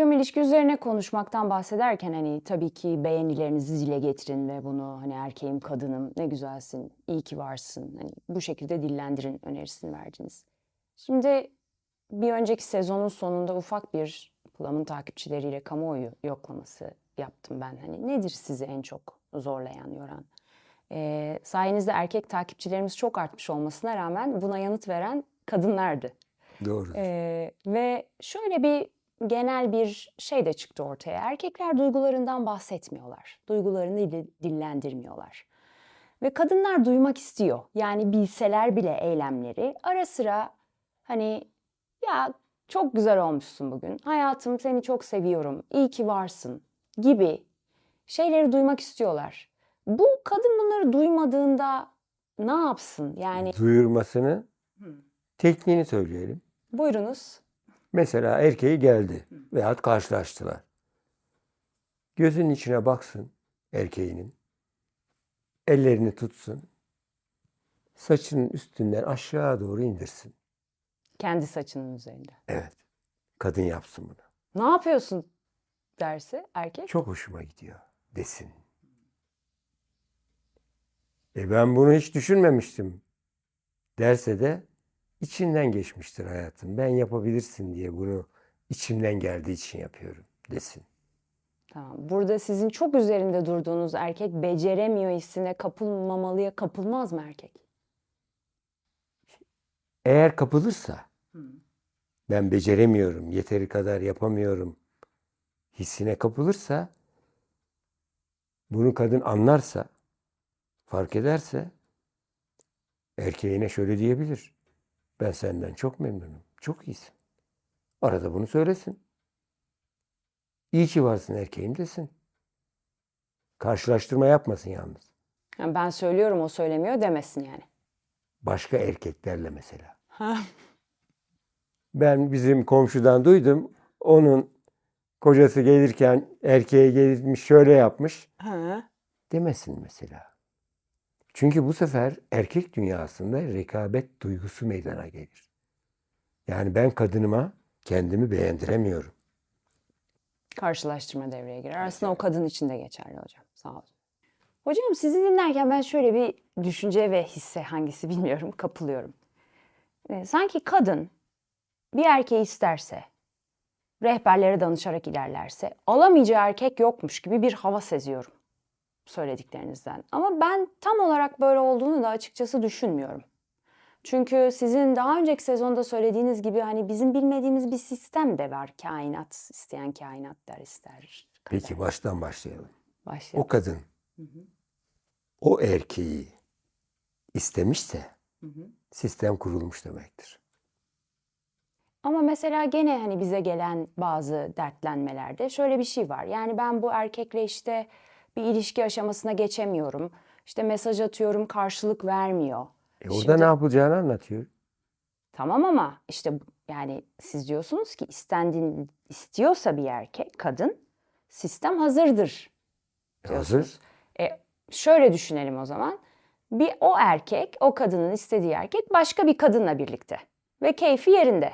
hocam ilişki üzerine konuşmaktan bahsederken hani tabii ki beğenilerinizi dile getirin ve bunu hani erkeğim kadınım ne güzelsin iyi ki varsın hani bu şekilde dillendirin önerisini verdiniz. Şimdi bir önceki sezonun sonunda ufak bir Plum'un takipçileriyle kamuoyu yoklaması yaptım ben. Hani nedir sizi en çok zorlayan, yoran? Ee, sayenizde erkek takipçilerimiz çok artmış olmasına rağmen buna yanıt veren kadınlardı. Doğru. Ee, ve şöyle bir genel bir şey de çıktı ortaya. Erkekler duygularından bahsetmiyorlar. Duygularını dil- dillendirmiyorlar. Ve kadınlar duymak istiyor. Yani bilseler bile eylemleri ara sıra hani ya çok güzel olmuşsun bugün. Hayatım seni çok seviyorum. İyi ki varsın gibi şeyleri duymak istiyorlar. Bu kadın bunları duymadığında ne yapsın? Yani Duyurmasını, tekniğini söyleyelim. buyurunuz. Mesela erkeği geldi veyahut karşılaştılar. Gözünün içine baksın erkeğinin. Ellerini tutsun. Saçının üstünden aşağı doğru indirsin. Kendi saçının üzerinde. Evet. Kadın yapsın bunu. Ne yapıyorsun derse erkek. Çok hoşuma gidiyor desin. E ben bunu hiç düşünmemiştim derse de içinden geçmiştir hayatım. Ben yapabilirsin diye bunu içimden geldiği için yapıyorum desin. Tamam. Burada sizin çok üzerinde durduğunuz erkek beceremiyor hissine kapılmamalıya kapılmaz mı erkek? Eğer kapılırsa ben beceremiyorum, yeteri kadar yapamıyorum hissine kapılırsa bunu kadın anlarsa, fark ederse erkeğine şöyle diyebilir. Ben senden çok memnunum. Çok iyisin. Arada bunu söylesin. İyi ki varsın erkeğim desin. Karşılaştırma yapmasın yalnız. Yani ben söylüyorum o söylemiyor demesin yani. Başka erkeklerle mesela. Ben bizim komşudan duydum. Onun kocası gelirken erkeğe gelmiş şöyle yapmış Ha. demesin mesela. Çünkü bu sefer erkek dünyasında rekabet duygusu meydana gelir. Yani ben kadınıma kendimi beğendiremiyorum. Karşılaştırma devreye girer. Aslında o kadın için de geçerli hocam. Sağ olun. Hocam sizi dinlerken ben şöyle bir düşünce ve hisse hangisi bilmiyorum kapılıyorum. Ee, sanki kadın bir erkeği isterse, rehberlere danışarak ilerlerse alamayacağı erkek yokmuş gibi bir hava seziyorum söylediklerinizden. Ama ben tam olarak böyle olduğunu da açıkçası düşünmüyorum. Çünkü sizin daha önceki sezonda söylediğiniz gibi hani bizim bilmediğimiz bir sistem de var. Kainat isteyen kainat der ister. kader. Peki baştan başlayalım. Başlayalım. O kadın o erkeği istemişse sistem kurulmuş demektir. Ama mesela gene hani bize gelen bazı dertlenmelerde şöyle bir şey var. Yani ben bu erkekle işte bir ilişki aşamasına geçemiyorum. İşte mesaj atıyorum karşılık vermiyor. E orada Şimdi- ne yapılacağını anlatıyor. Tamam ama işte yani siz diyorsunuz ki istendiğini istiyorsa bir erkek, kadın sistem hazırdır. E diyorsunuz. hazır. E, şöyle düşünelim o zaman. Bir o erkek, o kadının istediği erkek başka bir kadınla birlikte ve keyfi yerinde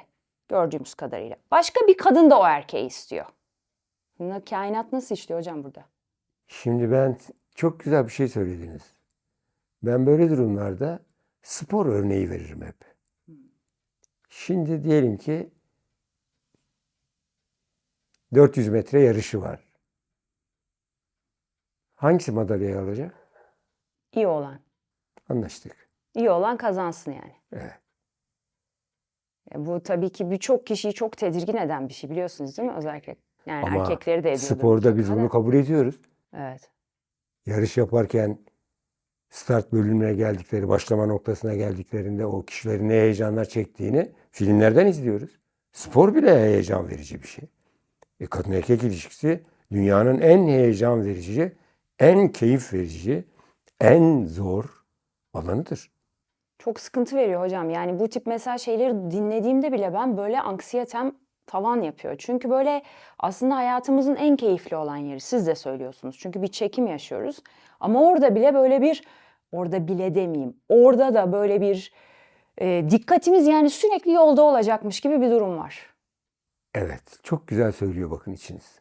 gördüğümüz kadarıyla. Başka bir kadın da o erkeği istiyor. Na- Kainat nasıl işliyor hocam burada? Şimdi ben çok güzel bir şey söylediniz. Ben böyle durumlarda spor örneği veririm hep. Şimdi diyelim ki 400 metre yarışı var. Hangisi madalyayı alacak? İyi olan. Anlaştık. İyi olan kazansın yani. Evet. E, bu tabii ki birçok kişiyi çok tedirgin eden bir şey biliyorsunuz değil mi? Özellikle yani Ama erkekleri de ediyor. sporda biz bunu kabul ediyoruz. Evet. Yarış yaparken start bölümüne geldikleri, başlama noktasına geldiklerinde o kişilerin ne heyecanlar çektiğini filmlerden izliyoruz. Spor bile heyecan verici bir şey. E, kadın erkek ilişkisi dünyanın en heyecan verici, en keyif verici, en zor alanıdır. Çok sıkıntı veriyor hocam. Yani bu tip mesela şeyleri dinlediğimde bile ben böyle anksiyetem tavan yapıyor. Çünkü böyle aslında hayatımızın en keyifli olan yeri. Siz de söylüyorsunuz. Çünkü bir çekim yaşıyoruz. Ama orada bile böyle bir, orada bile demeyeyim. Orada da böyle bir e, dikkatimiz yani sürekli yolda olacakmış gibi bir durum var. Evet, çok güzel söylüyor bakın içiniz.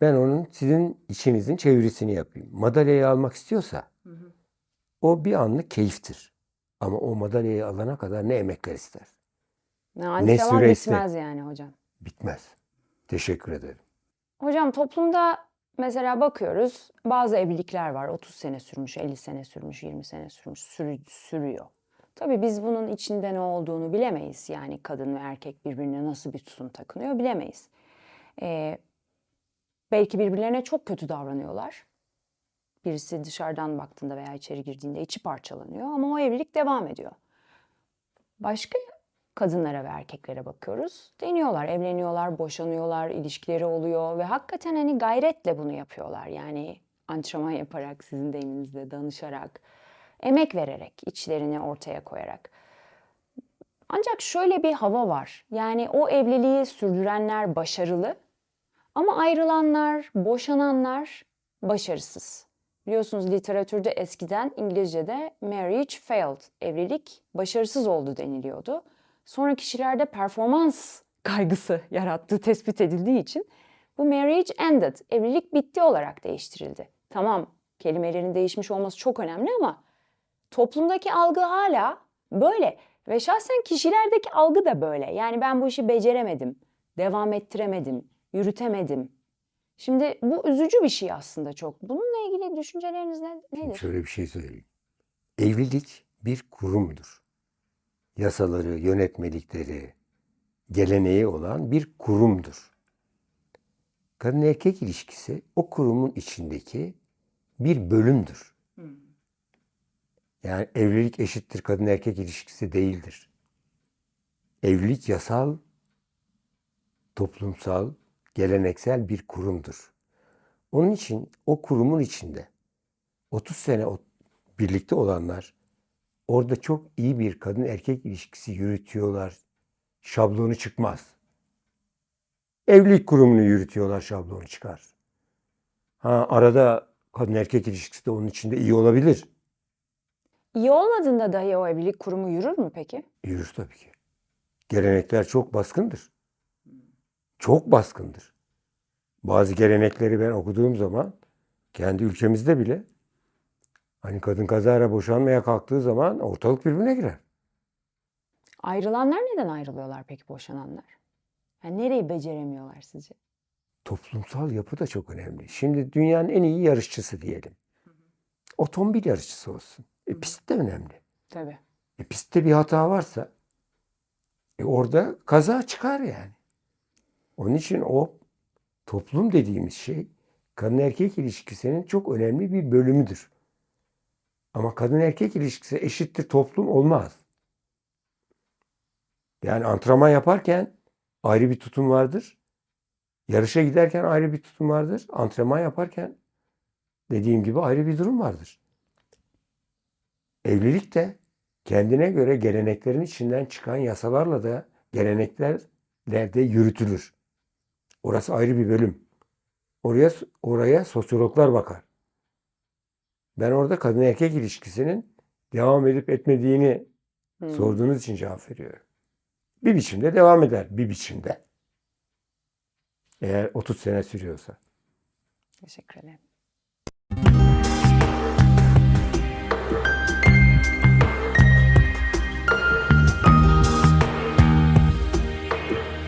Ben onun sizin içinizin çevirisini yapayım. Madalyayı almak istiyorsa o bir anlık keyiftir. Ama o madalyayı alana kadar ne emekler ister. Ne antrenman süresi? bitmez yani hocam. Bitmez. Teşekkür ederim. Hocam toplumda mesela bakıyoruz bazı evlilikler var 30 sene sürmüş, 50 sene sürmüş, 20 sene sürmüş, sürü- sürüyor. Tabii biz bunun içinde ne olduğunu bilemeyiz. Yani kadın ve erkek birbirine nasıl bir tutum takınıyor bilemeyiz. Ee, belki birbirlerine çok kötü davranıyorlar. Birisi dışarıdan baktığında veya içeri girdiğinde içi parçalanıyor ama o evlilik devam ediyor. Başka kadınlara ve erkeklere bakıyoruz. Deniyorlar, evleniyorlar, boşanıyorlar, ilişkileri oluyor ve hakikaten hani gayretle bunu yapıyorlar. Yani antrenman yaparak, sizin deyiminizle danışarak, emek vererek, içlerini ortaya koyarak. Ancak şöyle bir hava var. Yani o evliliği sürdürenler başarılı ama ayrılanlar, boşananlar başarısız. Biliyorsunuz literatürde eskiden İngilizce'de marriage failed, evlilik başarısız oldu deniliyordu. Sonra kişilerde performans kaygısı yarattığı tespit edildiği için bu marriage ended, evlilik bitti olarak değiştirildi. Tamam kelimelerin değişmiş olması çok önemli ama toplumdaki algı hala böyle ve şahsen kişilerdeki algı da böyle. Yani ben bu işi beceremedim, devam ettiremedim, yürütemedim. Şimdi bu üzücü bir şey aslında çok. Bununla ilgili düşünceleriniz ne, nedir? Şöyle bir şey söyleyeyim. Evlilik bir kurumdur. Yasaları, yönetmelikleri, geleneği olan bir kurumdur. Kadın erkek ilişkisi o kurumun içindeki bir bölümdür. Yani evlilik eşittir kadın erkek ilişkisi değildir. Evlilik yasal, toplumsal, geleneksel bir kurumdur. Onun için o kurumun içinde 30 sene birlikte olanlar orada çok iyi bir kadın erkek ilişkisi yürütüyorlar. Şablonu çıkmaz. Evlilik kurumunu yürütüyorlar, şablonu çıkar. Ha arada kadın erkek ilişkisi de onun içinde iyi olabilir. İyi olmadığında dahi o evlilik kurumu yürür mü peki? Yürür tabii ki. Gelenekler çok baskındır. Çok baskındır. Bazı gelenekleri ben okuduğum zaman kendi ülkemizde bile hani kadın kazara boşanmaya kalktığı zaman ortalık birbirine girer. Ayrılanlar neden ayrılıyorlar peki boşananlar? Yani nereyi beceremiyorlar sizce? Toplumsal yapı da çok önemli. Şimdi dünyanın en iyi yarışçısı diyelim. Otomobil yarışçısı olsun. E, pist de önemli. Tabii. E, pistte bir hata varsa e, orada kaza çıkar yani. Onun için o toplum dediğimiz şey kadın erkek ilişkisinin çok önemli bir bölümüdür. Ama kadın erkek ilişkisi eşittir toplum olmaz. Yani antrenman yaparken ayrı bir tutum vardır. Yarışa giderken ayrı bir tutum vardır. Antrenman yaparken dediğim gibi ayrı bir durum vardır. Evlilik de kendine göre geleneklerin içinden çıkan yasalarla da geleneklerle de yürütülür. Orası ayrı bir bölüm. Oraya oraya sosyologlar bakar. Ben orada kadın erkek ilişkisinin devam edip etmediğini Hmm. sorduğunuz için cevap veriyorum. Bir biçimde devam eder. Bir biçimde. Eğer 30 sene sürüyorsa. Teşekkür ederim.